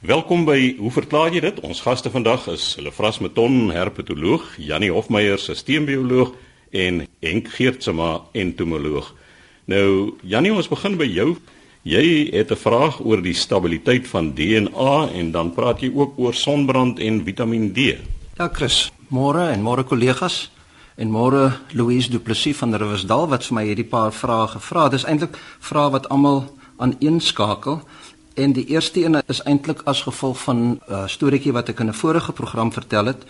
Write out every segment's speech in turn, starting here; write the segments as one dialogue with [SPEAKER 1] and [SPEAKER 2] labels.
[SPEAKER 1] Welkom by Hoe verklaar jy dit? Ons gaste vandag is Lefras Meton, herpetoloog, Jannie Hofmeyer, sisteembioloog en Henk Geertsma, entomoloog. Nou, Jannie, ons begin by jou. Jy het 'n vraag oor die stabiliteit van DNA en dan praat jy ook oor sonbrand en Vitamiin D.
[SPEAKER 2] Ja, Chris. Môre en môre kollegas. En môre Louise Du Plessis van Riversdal wat vir my hierdie paar vrae gevra het. Dis eintlik vrae wat almal aan een skakel. En die eerste een is eintlik as gevolg van 'n uh, storieetjie wat ek in 'n vorige program vertel het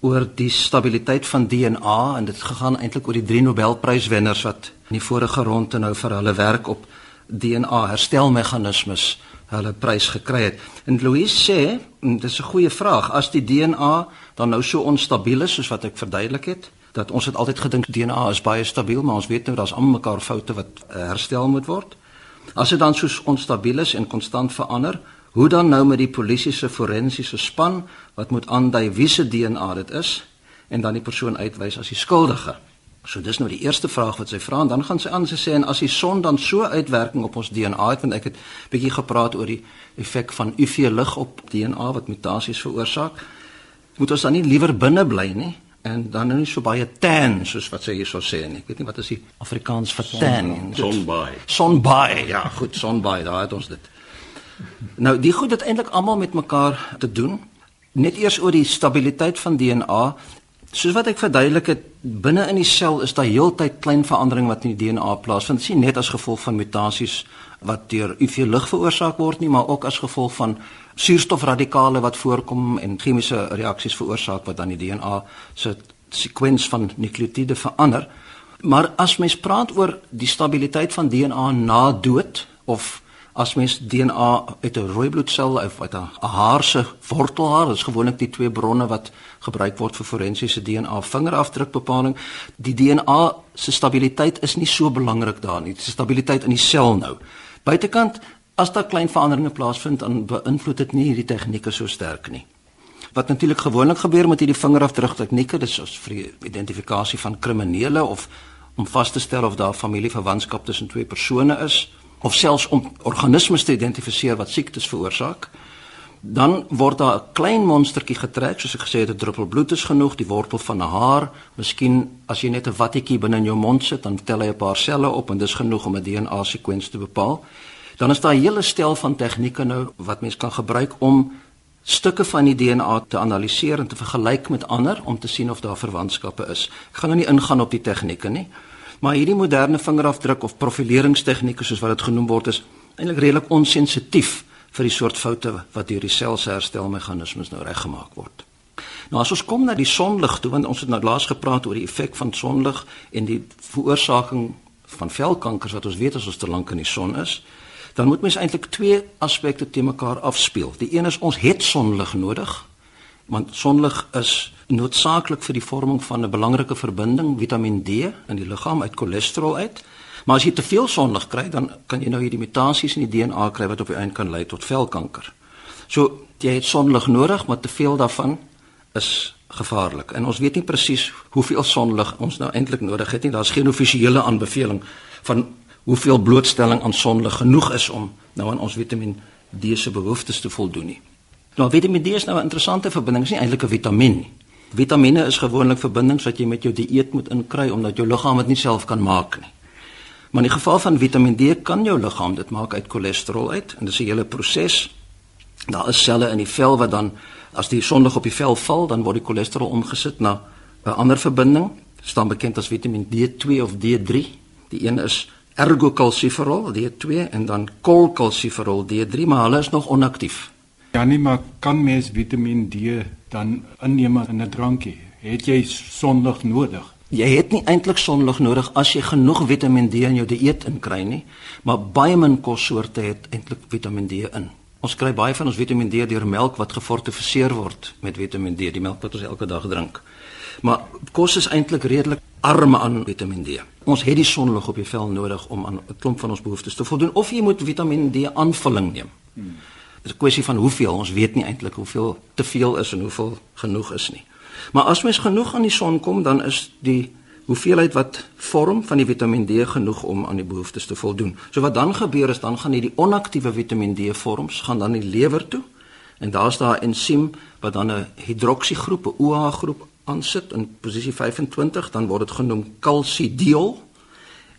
[SPEAKER 2] oor die stabiliteit van DNA en dit gegaan eintlik oor die drie Nobelpryswenners wat in die vorige ronde nou vir hulle werk op DNA herstelmeganismes hulle prys gekry het. En Louise sê, dis 'n goeie vraag, as die DNA dan nou so onstabiel is soos wat ek verduidelik het, dat ons het altyd gedink DNA is baie stabiel, maar ons weet nou daar's almal mekaar foute wat uh, herstel moet word. As dit dan so onstabiel is en konstant verander, hoe dan nou met die polisie se forensiese span wat moet aandui wie se DNA dit is en dan die persoon uitwys as die skuldige? So dis nou die eerste vraag wat sy vra en dan gaan sy aan sy sê en as die son dan so uitwerking op ons DNA het want ek het bietjie gepraat oor die effek van UV lig op DNA wat mutasies veroorsaak, moet ons dan nie liewer binne bly nie en dan nou nie so baie tan soos wat sy hierso sê nie. Ek weet nie wat is die Afrikaans vir tan nie.
[SPEAKER 1] Sonbaai.
[SPEAKER 2] Sonbaai. Ja, goed, sonbaai, daar het ons dit. Nou, die goed het eintlik almal met mekaar te doen. Net eers oor die stabiliteit van DNA. Soos wat ek verduidelik het, binne in die sel is daar heeltyd klein verandering wat in die DNA plaasvind. Dit is nie net as gevolg van mutasies wat deur UV lig veroorsaak word nie, maar ook as gevolg van suurstofradikale wat voorkom en chemiese reaksies veroorsaak wat dan die DNA se sekwens van nukleotiede verander. Maar as mens praat oor die stabiliteit van DNA na dood of as mens DNA uit 'n rooi bloedsel of uit 'n haar se wortelhaar, dis gewoonlik die twee bronne wat gebruik word vir forensiese DNA vingerafdrukbepaling, die DNA se stabiliteit is nie so belangrik daar nie. Die stabiliteit in die sel nou. Buitekant as daar klein veranderinge plaasvind dan beïnvloed dit nie hierdie tegnieke so sterk nie. Wat natuurlik gewoonlik gebeur met hierdie vingerafdruk tegnieke, dis ons vir die identifikasie van kriminele of om vas te stel of daar familieverwantskap tussen twee persone is of selfs om organismes te identifiseer wat siektes veroorsaak. Dan word daar 'n klein monstertjie getrek, soos ek gesê het, 'n druppel bloed is genoeg, die wortel van 'n haar, miskien as jy net 'n wattetjie binne in jou mond sit, dan tel hy 'n paar selle op en dis genoeg om 'n DNA sekwens te bepaal. Dan is daar 'n hele stel van tegnieke nou wat mens kan gebruik om stukke van die DNA te analiseer en te vergelyk met ander om te sien of daar verwantskappe is. Ek gaan nou nie ingaan op die tegnieke nie, maar hierdie moderne vingerafdruk of profileringstegnieke soos wat dit genoem word is eintlik redelik onsensitief vir die soort foute wat deur die selsherstelmeganismes nou reggemaak word. Nou as ons kom na die sonlig toe want ons het nou laas gepraat oor die effek van sonlig en die veroorsaking van velkankers wat ons weet as ons te lank in die son is, dan moet mens eintlik twee aspekte te mekaar afspeel. Die een is ons het sonlig nodig want sonlig is noodsaaklik vir die vorming van 'n belangrike verbinding Vitamiin D in die liggaam uit cholesterol uit. Maar as jy te veel sonlig kry, dan kan jy nou hierdie mutasies in die DNA kry wat op die einde kan lei tot velkanker. So jy het sonlig nodig, maar te veel daarvan is gevaarlik. En ons weet nie presies hoeveel sonlig ons nou eintlik nodig het nie. Daar's geen offisiële aanbeveling van hoeveel blootstelling aan sonlig genoeg is om nou aan ons Vitamiin D se behoeftes te voldoen nie. Nou Vitamiin D is nou 'n interessante verbinding, is nie eintlik 'n vitamien nie. Vitamiene is gewoonlik verbindings wat jy met jou dieet moet inkry omdat jou liggaam dit nie self kan maak nie. Maar in die geval van Vitamiin D kan jou liggaam dit maak uit cholesterol uit en dis 'n hele proses. Daar is selle in die vel wat dan as die sonlig op die vel val, dan word die cholesterol omgesit na 'n ander verbinding, staan bekend as Vitamiin D2 of D3. Die een is ergocalciferol D2 en dan colcalciferol D3, maar hulle is nog onaktief.
[SPEAKER 3] Ja, nie maar kan mens Vitamiin D dan inneem in 'n drankie? Het jy sonlig nodig?
[SPEAKER 2] Jy het nie eintlik sonlig nodig as jy genoeg Vitamiin D in jou dieet inkry nie, maar baie min kossoorte het eintlik Vitamiin D in. Ons kry baie van ons Vitamiin D deur melk wat gefortifiseer word met Vitamiin D, die melk wat ons elke dag drink. Maar kos is eintlik redelik arm aan Vitamiin D. Ons het die sonlig op die vel nodig om aan 'n klomp van ons behoeftes te voldoen of jy moet Vitamiin D aanvulling neem. Hmm. Is 'n kwessie van hoeveel. Ons weet nie eintlik hoeveel te veel is en hoeveel genoeg is nie. Maar as mens genoeg aan die son kom, dan is die hoeveelheid wat vorm van die Vitamiin D genoeg om aan die behoeftes te voldoen. So wat dan gebeur is dan gaan hierdie onaktiewe Vitamiin D vorms gaan dan die lewer toe En daar's daar 'n ensiem wat dan 'n hidroksiegroep, 'n OH groep aansit in posisie 25, dan word dit genoem calcidiol.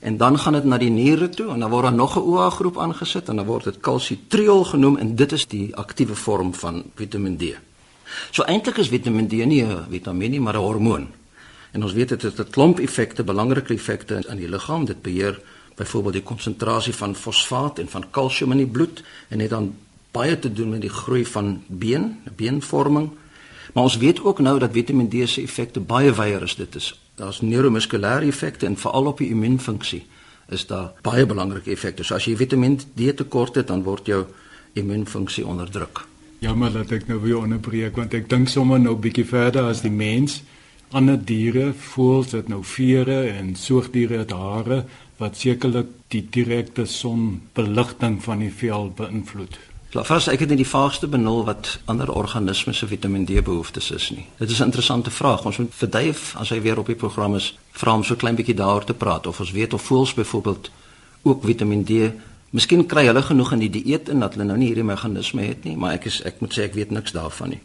[SPEAKER 2] En dan gaan dit na die niere toe en dan word daar nog 'n OH groep aangesit en dan word dit calcitriol genoem en dit is die aktiewe vorm van Vitamiin D. So eintlik is Vitamiin D nie 'n vitamiin nie, maar 'n hormoon. En ons weet dit het 'n klomp effekte, belangrike effekte in die liggaam. Dit beheer byvoorbeeld die konsentrasie van fosfaat en van kalsium in die bloed en het dan baie te doen met die groei van been, beenvorming. Maar ons weet ook nou dat Vitamiin D se effekte baie wyeer is. Dit is daar's neuromuskulêre effekte en veral op die immuunfunksie is daar baie belangrike effekte. So as jy Vitamiin D tekort het, dan word jou immuunfunksie onderdruk.
[SPEAKER 3] Jammer dat ek nou weer onderbreek want ek dink sommer nou 'n bietjie verder as die mens. Ander diere, voëls het nou vere en soogdiere het hare wat sekerlik die direkte sonbeligting van die vel beïnvloed.
[SPEAKER 2] Fas ek het net die vaagste benul wat ander organismes se Vitamiin D behoeftes is nie. Dit is 'n interessante vraag. Ons moet vir Dave as hy weer op die program is, vra hom so klein bietjie daaroor te praat of ons weet of voels byvoorbeeld ook Vitamiin D. Miskien kry hulle genoeg in die dieet en dat hulle nou nie hierdie meganisme het nie, maar ek is ek moet sê ek weet niks daarvan nie.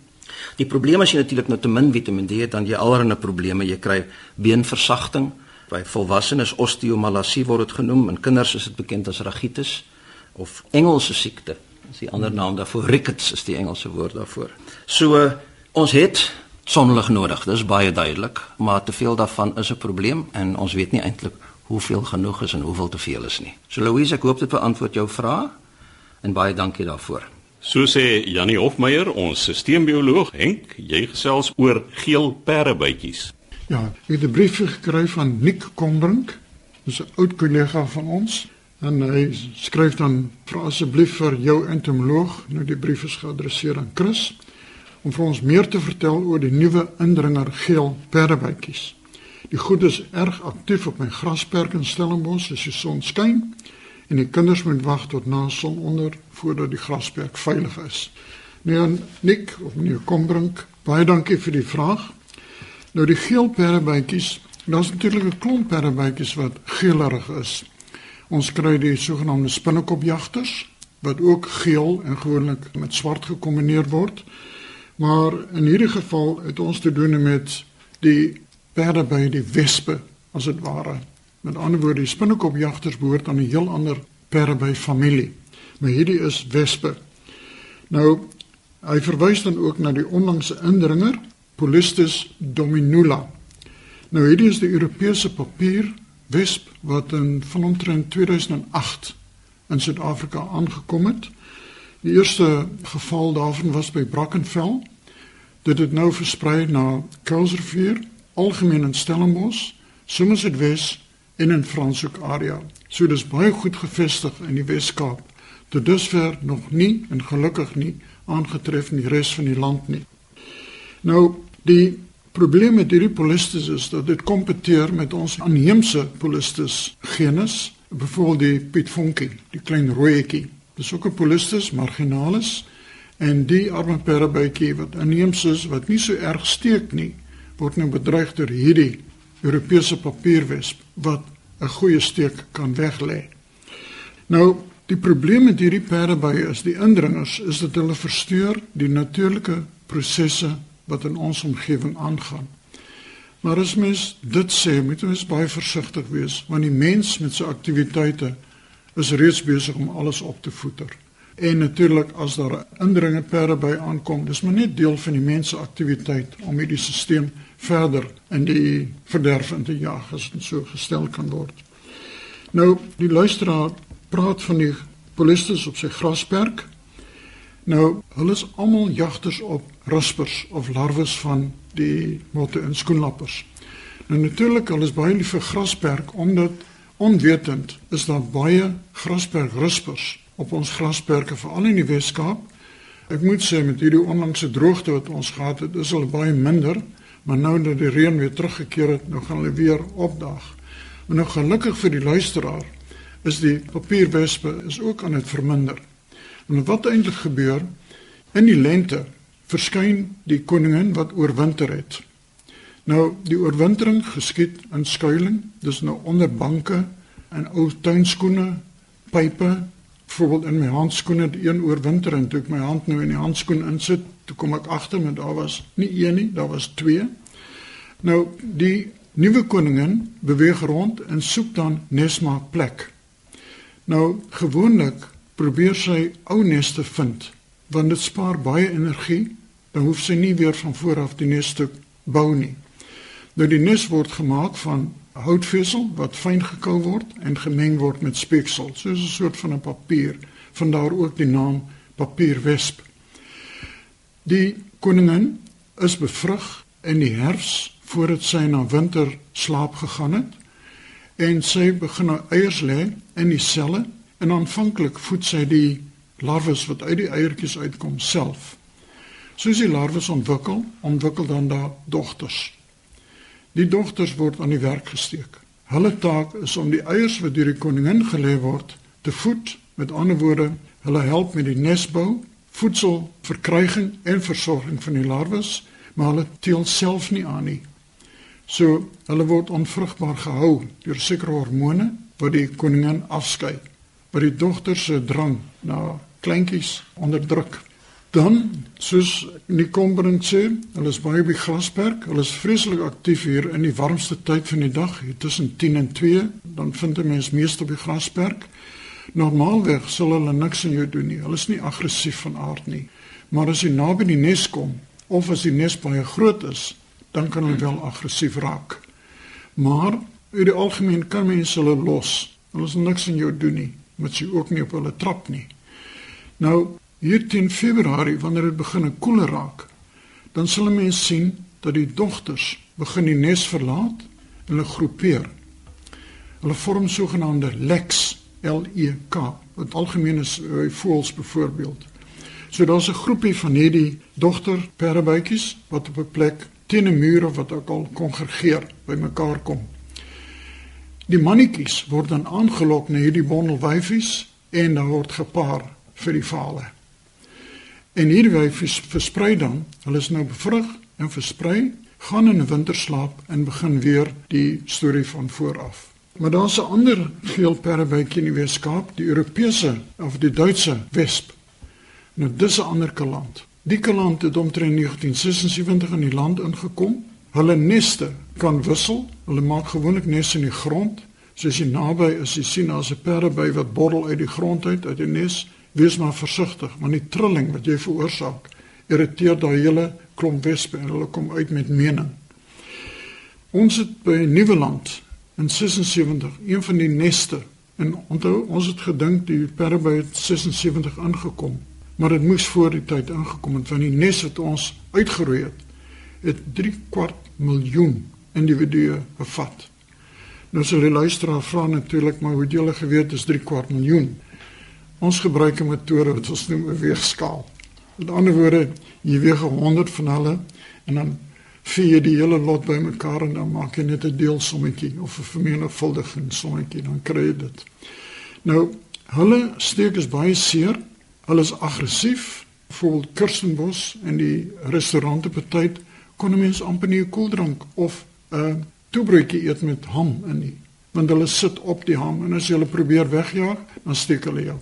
[SPEAKER 2] Die probleem is jy natuurlik nou te min Vitamiin D het dan jy allerlei probleme. Jy kry beenversagting. By volwassenes osteomalasie word dit genoem, in kinders is dit bekend as ragitis of Engelse siekte is die ander naam daarvoor rickets is die Engelse woord daarvoor. So ons het sonlig nodig. Dis baie duidelik, maar te veel daarvan is 'n probleem en ons weet nie eintlik hoeveel genoeg is en hoeveel te veel is nie. So Louise, ek hoop dit beantwoord jou vraag en baie dankie daarvoor.
[SPEAKER 1] So sê Janie Hofmeyer, ons sisteembioloog, Henk, jy gesels oor geel perdebytjies.
[SPEAKER 4] Ja, ek het 'n brief gekry van Nick Kombrink. Dis 'n oud kollega van ons En hy skryf dan vra asseblief vir jou entomoloog, nou die brief is geadresseer aan Chris, om vir ons meer te vertel oor die nuwe indringer geel perdebytjies. Die goed is erg aktief op my grasperk in Stellenbosch as die son skyn en die kinders moet wag tot na sononder voordat die grasperk veilig is. Nou Nick of meneer Kombrink, baie dankie vir die vraag. Nou die geel perdebytjies, daar's natuurlik 'n klomp perdebytjies wat geelerig is. Ons kry die sogenaamde spinnekopjagters wat ook geel en gewoonlik met swart gekombineer word. Maar in hierdie geval het ons te doen met die perde by die wespe as dit ware. Met ander woorde, die spinnekopjagters behoort aan 'n heel ander perde by familie. Maar hierdie is wespe. Nou hy verwys dan ook na die onlangse indringer Polistes dominula. Nou hierdie is die Europese papier wesp wat in van omtrent 2008 in Suid-Afrika aangekom het. Die eerste geval daarvan was by Brackenfell. Dit het nou versprei na Kuilsrivier, algemeen in Stellenbosch, Somerset West en in Franshoek area. So dis baie goed gevestig in die Wes-Kaap. Tot dusver nog nie en gelukkig nie aangetref in die res van die land nie. Nou die probleem met hierdie polistes is dat dit kompeteer met ons aanheemse polistes genus, byvoorbeeld die Piet Vonkie, die klein rooietjie. Dis ook 'n polistes marginalis en die arme perdebytjie wat aanheems is wat nie so erg steek nie, word nou bedreig deur hierdie Europese papierwesp wat 'n goeie steek kan weglê. Nou, die probleem met hierdie perdebye is die indringers is dat hulle versteur die natuurlike prosesse wat in ons omgewing aangaan. Maar as mens dit sê, moet ons baie versigtig wees want die mens met sy aktiwiteite is reeds besig om alles op te voeder. En natuurlik as daar 'n indringer perde by aankom, dis maar net deel van die mens se aktiwiteit om hierdie stelsel verder in die verderf in te jaag as dit so gestel kan word. Nou, die luisteraar praat van die polistes op sy grasperk Nou, hulle is almal jagters op ruspers of larwes van die motte en skoenlappers. Nou natuurlik, hulle is baie lief vir grasperk omdat onwetend is daar baie grasperk ruspers op ons grasperke veral in die Weskaap. Ek moet sê met hierdie onlangse droogte wat ons gehad het, is hulle baie minder, maar nou dat die reën weer teruggekeer het, nou gaan hulle weer opdaag. Maar nou gelukkig vir die luisteraar is die papierwespe is ook aan dit verminder. En wat eintlik gebeur in die lente verskyn die koningin wat oorwinter het. Nou die oorwintering geskied in skuilings, dis nou onder banke en ou tuinskoene, pype, byvoorbeeld in my handskoene die een oorwinter en toe ek my hand nou in die handskoen insit, toe kom ek agter met daar was nie een nie, daar was twee. Nou die nuwe koningin beweeg rond en soek dan nesmaakplek. Nou gewoonlik probeer sy ou nes te vind want dit spaar baie energie, dan hoef sy nie weer van voor af die nes te bou nie. Nou die nes word gemaak van houtvesel wat fyn gekou word en gemeng word met speeksel, soos 'n soort van 'n papier, vandaar ook die naam papierwesp. Die koningin is bevrug in die herfs voordat sy na winter slaap gegaan het en sy begin nou eiers lê in die selle en aanvanklik voed sy die larwes wat uit die eiertjies uitkom self. Soos die larwes ontwikkel, ontwikkel dan daar dogters. Die dogters word aan die werk gesteek. Hulle taak is om die eiers wat deur die koningin gelê word te voed. Met ander woorde, hulle help met die nesbou, voedselverkryging en versorging van die larwes, maar hulle teel self nie aan nie. So, hulle word onvrugbaar gehou deur sekere hormone wat die koningin afskei, wat die dogters se drang na kleintjies onderdruk. Dan soos Nikombrink sê, hulle is baie by Grasperk. Hulle is vreeslik aktief hier in die warmste tyd van die dag, hier tussen 10 en 2. Dan vind 'n mens meeste die Grasperk. Normaalweg sal hulle niks aan jou doen nie. Hulle is nie aggressief van aard nie. Maar as jy naby die nes kom of as die nes baie groot is, dan kan hulle wel aggressief raak. Maar in die algemeen kan mense hulle los. Hulle is niks aan jou doen nie, met jy ook nie op hulle trap nie. Nou hier teen Februarie wanneer dit begin koeler raak, dan sal 'n mens sien dat die dogters begin die nes verlaat en hulle groepeer. Hulle vorm sogenaamde leks, L E K, wat algemeen is by voëls byvoorbeeld. So daar's 'n groepie van hierdie dogter perdebuitjies wat op 'n plek teen 'n muur of wat ook al kongregeer bymekaar kom. Die mannetjies word dan aangelok na hierdie bondel wyfies en dan word gepaar vir die vale. En hierdie wyfies versprei dan, hulle is nou bevrug en versprei, gaan in winterslaap en begin weer die storie van voor af. Maar daar's 'n ander geelperdebytjie in die Weskaap, die Europese of die Duitse wesp. Nou dis 'n ander kaland. Die kaland het omtrent 1976 in die land ingekom. Hulle neste kan wissel. Hulle maak gewoonlik nes in die grond. Soos jy naby is, jy sien daar's 'n perdeby wat borrel uit die grond uit uit die nes wees maar versigtig want die trilling wat jy veroorsaak irriteer daai hele klomp wespe en hulle kom uit met mening. Ons het by Nieuweland in 76 een van die neste en onthou ons het gedink die perbe het 76 ingekom maar dit moes voor die tyd ingekom het want die nes wat ons uitgeroei het het 3 kwart miljoen individue bevat. Nou sal die luisteraar vra natuurlik maar hoe julle geweet dis 3 kwart miljoen? Ons gebruik 'n metode wat ons noem 'n weegskaal. Met ander woorde, jy weeg 100 van hulle en dan vee jy die hele lot bymekaar en dan maak jy net 'n deelsommetjie of 'n vermenigvuldiging sommetjie, dan kry jy dit. Nou, hulle steek is baie seer. Hulle is aggressief. Vol Kirstenbos en die restaurante betyd kon mense amper nie 'n koeldrank of 'n toebroodjie eet met ham in nie want hulle sit op die ham en as jy hulle probeer wegjaag, dan steek hulle jou.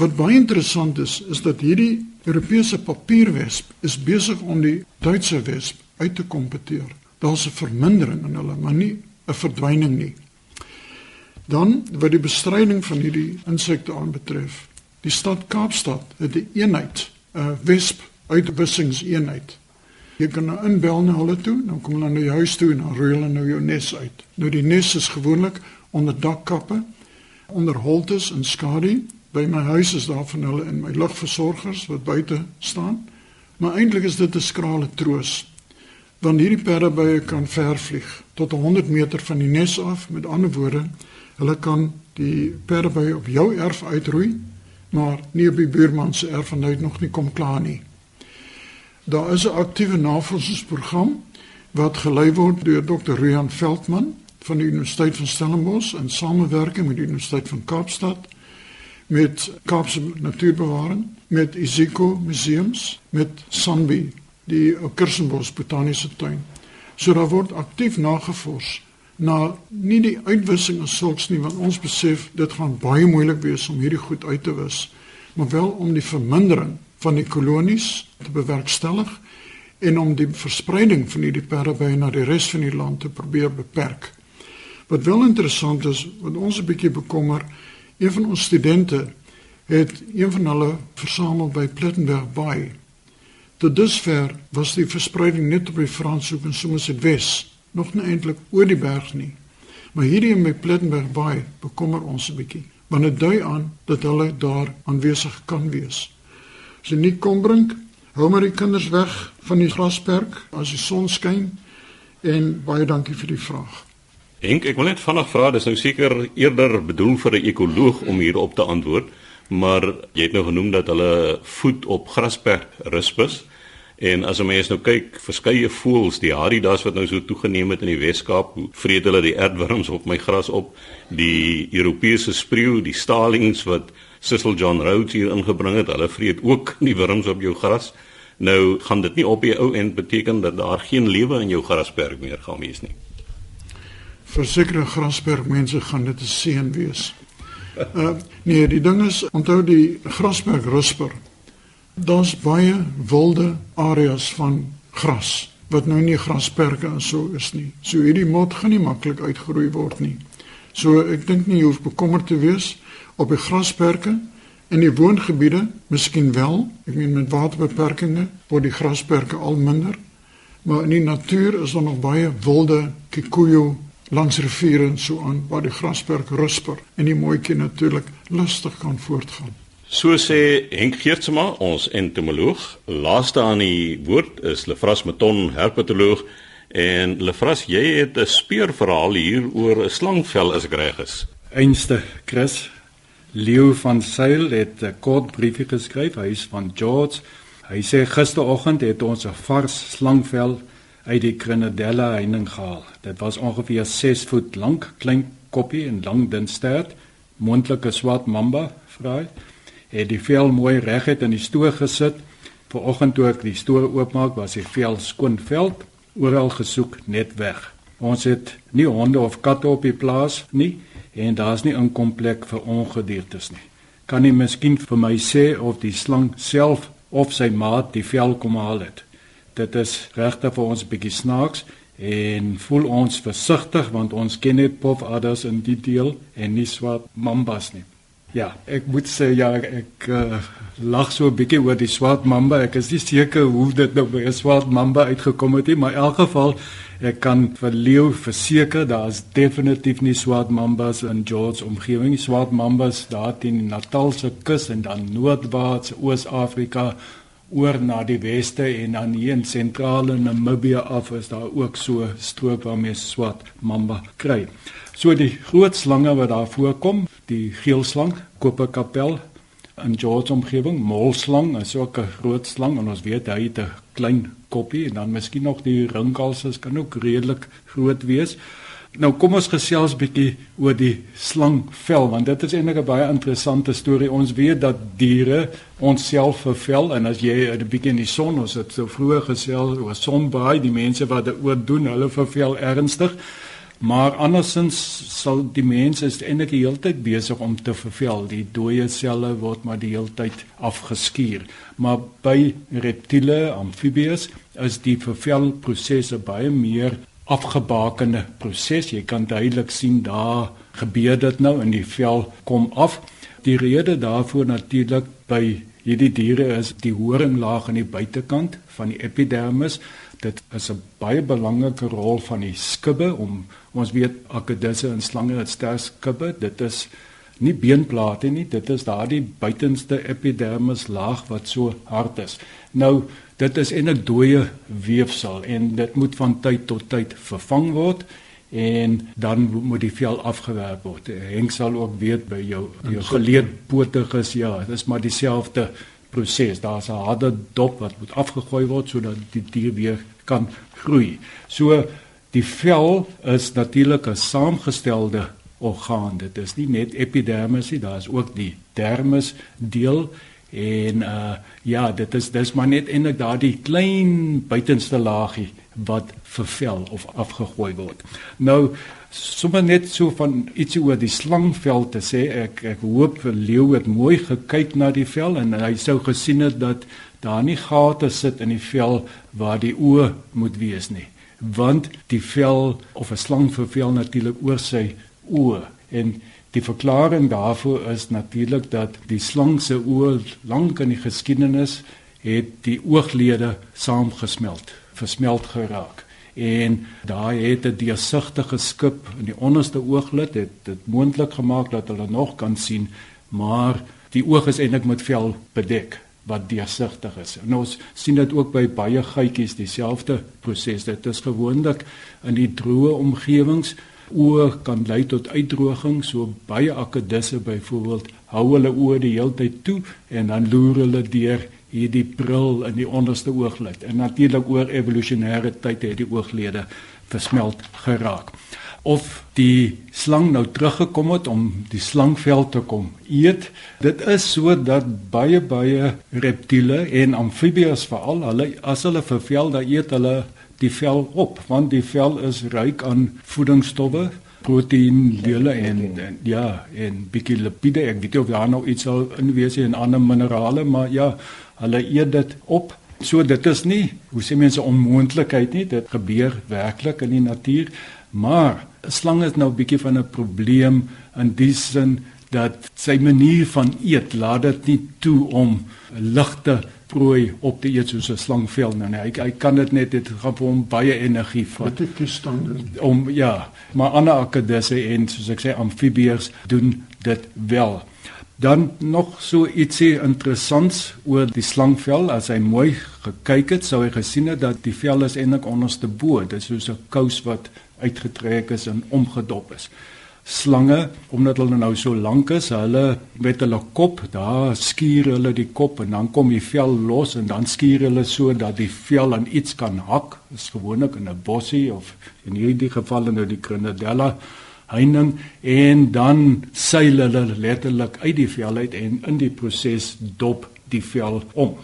[SPEAKER 4] Wat baie interessant is, is dat hierdie Europese papierwesp is besig om die Duitse wesp uit te kompeteer. Daar's 'n vermindering in hulle, maar nie 'n verdwyning nie. Dan wat die bestryding van hierdie insekte aanbetref, die stad Kaapstad het 'n eenheid, 'n wesp uitwissingseenheid. Jy kan nou inbel na hulle toe, dan kom hulle na jou huis toe en dan roei hulle nou jou nes uit. Nou die nes is gewoonlik onder dakkappe, onder holtes en skadu By my huis is daar van hulle in my lugversorgers wat buite staan. Maar eintlik is dit 'n skrale troos. Want hierdie perdebye kan ver vlieg tot 100 meter van die nes af. Met ander woorde, hulle kan die perdebye op jou erf uitroei, maar nie op die buurman se erf en hy nog nie kom klaar nie. Daar is 'n aktiewe navorsingsprogram wat gelei word deur Dr. Rian Veldman van die Universiteit van Stellenbosch in samewerking met die Universiteit van Kaapstad met Kaapse Natuurbewaring, met Isiko Museums, met Sanbi, die Kersenbos Botaniese Tuin. So daar word aktief nagevors na nie die uitwissing as sulks nie want ons besef dit gaan baie moeilik wees om hierdie goed uit te wis, maar wel om die vermindering van die kolonies te bewerkstellig en om die verspreiding van hierdie perdebye na die res van die land te probeer beperk. Wat wel interessant is, wat ons 'n bietjie bekommer, een van ons studente het een van hulle versamel by Plettenberg Bay. Tot dusver was die verspreiding net op die Franshoek en Somerset Wes, nog nie eintlik oor die berg nie. Maar hierdie in Plettenberg Bay bekommer ons 'n bietjie, want dit dui aan dat hulle daar aanwesig kan wees. As jy nie kom bring, hou maar die kinders weg van die grasperk as die son skyn en baie dankie vir die vraag.
[SPEAKER 1] Henk, ek wil net vanaand vra, dis nou seker eerder bedoel vir 'n ekoloog om hierop te antwoord, maar jy het nou genoem dat hulle voed op grasperk rispus. En as 'n mens nou kyk, verskeie voëls, die haridas wat nou so toegeneem het in die Wes-Kaap, vreet hulle die aardwurms op my gras op, die Europese spreeu, die stalings wat Cecil John Rhodes hier ingebring het, hulle vreet ook die wurms op jou gras. Nou gaan dit nie op die ou end beteken dat daar geen lewe in jou grasperk meer gaan wees nie
[SPEAKER 4] versekerde Grasberg mense gaan dit 'n seën wees. Uh nee, die ding is onthou die Grasberg rusper. Daar's baie wilde areas van gras wat nou nie grasperke en so is nie. So hierdie mot gaan nie maklik uitgeroei word nie. So ek dink nie jy hoef bekommerd te wees op die grasperke in die woongebiede, miskien wel. Ek meen met waterbeperkings word die grasperke al minder. Maar in die natuur is daar nog baie wilde kikuyu langs riviere en so aan waar die grasperk rusper en die mooitjie natuurlik lustig kan voortgaan.
[SPEAKER 1] So sê Henk Geertsma, ons entomoloog, laaste aan die woord is Lefras Meton, herpetoloog en Lefras, jy het 'n speurverhaal hier oor 'n slangvel as ek reg is.
[SPEAKER 3] Einste Chris Leo van Sail het 'n kort briefie geskryf, hy is van George. Hy sê gisteroggend het ons 'n vars slangvel uit die Grenadella heining gehaal. Dit was ongeveer 6 voet lank, klein koppie en lang dun stert, mondelike swart mamba, vraai. Het die vel mooi reguit in die stoor gesit. Vanoggend toe ek die stoor oopmaak, was die vel skoon veld, oral gesoek net weg. Ons het nie honde of katte op die plaas nie en daar's nie 'n komplek vir ongediertes nie. Kan jy miskien vir my sê of die slang self of sy maat die vel kom haal het? dit is regtig vir ons 'n bietjie snaaks en voel ons versigtig want ons ken net pof adders in die deel en nie swart mambas nie. Ja, ek moet sê ja, ek uh, lag so 'n bietjie oor die swart mamba. Ek is nie seker hoe dit nou by 'n swart mamba uitgekom het nie, maar in elk geval ek kan vir Leo verseker daar's definitief nie swart mambas in George omgewing. Swart mambas daar teen die Natalse kus en dan noordwaarts Oos-Afrika oor na die weste en dan hier in sentrale Namibië af is daar ook so stroop waarmee swart mamba kry. So die groot slange wat daar voorkom, die geelslang, koperkapel in George omgewing, molslang is ook 'n groot slang en ons weet hy het 'n klein koppie en dan miskien nog die rinkalse kan ook redelik groot wees. Nou kom ons gesels bietjie oor die slangvel want dit is eintlik 'n baie interessante storie. Ons weet dat diere onsself vervel en as jy 'n bietjie in die son, ons het so vroeër gesels oor sonbaai, die mense wat dit oor doen, hulle vervel ernstig. Maar andersins sal die mense is eintlik die hele tyd besig om te vervel. Die dooie selle word maar die hele tyd afgeskuur. Maar by reptiele, amfibieë is die vervelprosesse baie meer afgebakende proses. Jy kan duidelik sien daar gebeur dit nou in die vel kom af. Die rede daarvoor natuurlik by hierdie diere is die horinglaag aan die buitekant van die epidermis. Dit is 'n baie belangrike rol van die skubbe om ons weet akedisse en slange het sterk skubbe. Dit is nie beenplate nie, dit is daardie buitenste epidermis laag wat so hard is. Nou dit is eintlik dooie weefsel en dit moet van tyd tot tyd vervang word en dan moet die vel afgewerk word. Henk sal ook weet by jou jou geleedpotiges ja, dit is maar dieselfde proses. Daar's 'n harde dop wat moet afgegooi word sodat die dier weer kan groei. So die vel is natuurlik 'n saamgestelde orgaan. Dit is nie net epidermis nie, daar is ook die dermis deel En uh ja, dit is dis maar net eintlik daardie klein buitenste laagie wat vervel of afgegooi word. Nou sommer net so van ietsie oor die slangvel te sê. Ek ek hoop leeu het mooi gekyk na die vel en hy sou gesien het dat daar nie gate sit in die vel waar die oë moet wees nie. Want die vel of 'n slang vervel natuurlik oor sy oë en Die verklaring daarvoor is natuurlik dat die slang se oë lank in die geskiedenis het die ooglede saamgesmelt, versmelt geraak. En daai het 'n deursigtige skip in die onderste ooglid het dit moontlik gemaak dat hulle nog kan sien, maar die oog is eintlik met vel bedek wat deursigtig is. En ons sien dit ook by baie geitjies dieselfde proses. Dit is gewoonlik in die droë omgewings oë kan lei tot uitdroging so baie akedisse byvoorbeeld hou hulle oë die hele tyd toe en dan loer hulle deur hierdie bril in die onderste ooglid en natuurlik oor evolusionêre tyd het die ooglede versmelt geraak of die slang nou teruggekom het om die slangvel te kom eet. Dit is sodat baie baie reptiele en amfibieë veral hulle as hulle vervel dan eet hulle die vel op want die vel is ryk aan voedingsstowwe proteïen dele en, en ja en bietjie lipide. Ek weet of daar nou iets sal in wees en ander minerale maar ja hulle eet dit op. So dit is nie hoe sê mense onmoontlikheid nie. Dit gebeur werklik in die natuur maar 'n slang is nou bietjie van 'n probleem in die sin dat sy manier van eet laat dit nie toe om ligte prooi op te eet soos 'n slangvel nou nee hy hy kan dit net dit gaan vir hom baie energie vat.
[SPEAKER 4] Dit is standaard
[SPEAKER 3] om ja maar ander akedisse en soos ek sê amfibieërs doen dit wel. Dan nog so ietsie interessants oor die slangvel. As hy mooi gekyk het sou hy gesien het dat die vel is eintlik onderste bo. Dit is soos 'n kous wat uitgetrek is en omgedop is slange omdat hulle nou so lank is, hulle met hulle kop, daar skuur hulle die kop en dan kom die vel los en dan skuur hulle so dat die vel aan iets kan hak. Dit is gewoonlik in 'n bossie of in hierdie geval nou die Grenadella heining en dan seil hulle letterlik uit die vel uit en in die proses dop die vel om.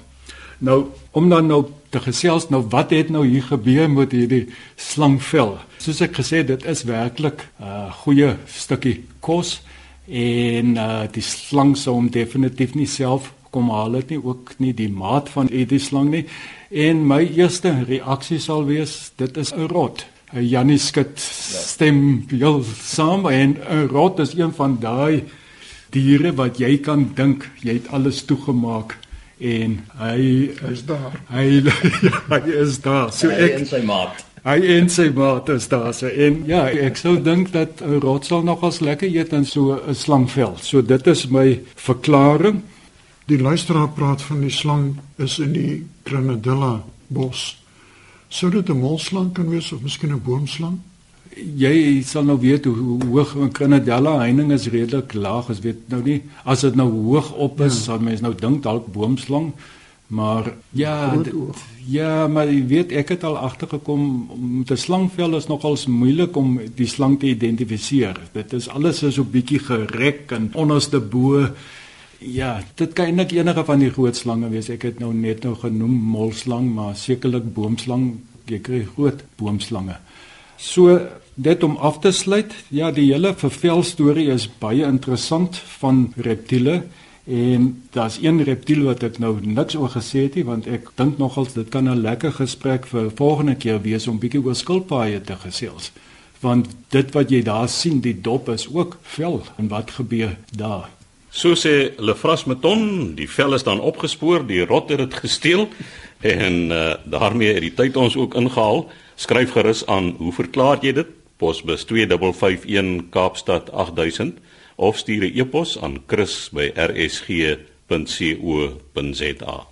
[SPEAKER 3] Nou om dan nou te gesels nou wat het nou hier gebeur met hierdie slangvel? Soos ek gesê dit is werklik 'n uh, goeie stukkie kos en uh, die slang sou hom definitief nie self kom haal dit nie ook nie die maat van hierdie slang nie en my eerste reaksie sal wees dit is 'n rot. Jannie skud stem heel saam en 'n rot is een van daai diere wat jy kan dink jy het alles toegemaak en hy
[SPEAKER 4] is daar.
[SPEAKER 3] Hy hy is daar.
[SPEAKER 2] So ek en sy maat.
[SPEAKER 3] Hy en sy maat is daar. So en ja, ek sou dink dat 'n rotsel nogals lekker eet in so 'n slangvel. So dit is my verklaring.
[SPEAKER 4] Die luisteraar praat van die slang is in die Grenadilla bos. Sou dit 'n molslang kan wees of miskien 'n boomslang?
[SPEAKER 3] Jy sal nou weet hoe hoog 'n Grenadella heining is redelik laag as weet nou nie as dit nou hoog op is ja. sal mens nou dink dalk boomslang maar ja dit, ja maar jy weet ek het al agtergekom met 'n slangvel is nogals moeilik om die slang te identifiseer dit is alles is so bietjie gerek en onderste bo Ja, dit kan eintlik enige van die groot slange wees. Ek het nou net nou genoem molslang, maar sekerlik boomslang, jy kry groot boomslange. So dit om af te sluit, ja, die hele vervel storie is baie interessant van reptiele en daar's een reptiel wat ek nou niks oor gesê het nie want ek dink nogals dit kan 'n lekker gesprek vir volgende keer wees om bietjie oor skilpaaie te gesels. Want dit wat jy daar sien, die dop is ook vel en wat gebeur daar?
[SPEAKER 1] So sê Lefras Meton, die vel is dan opgespoor, die rot het dit gesteel en uh, daarmee het die tyd ons ook ingehaal. Skryf gerus aan, hoe verklaar jy dit? Posbus 2551 Kaapstad 8000 of stuur 'n e-pos aan chris@rsg.co.za.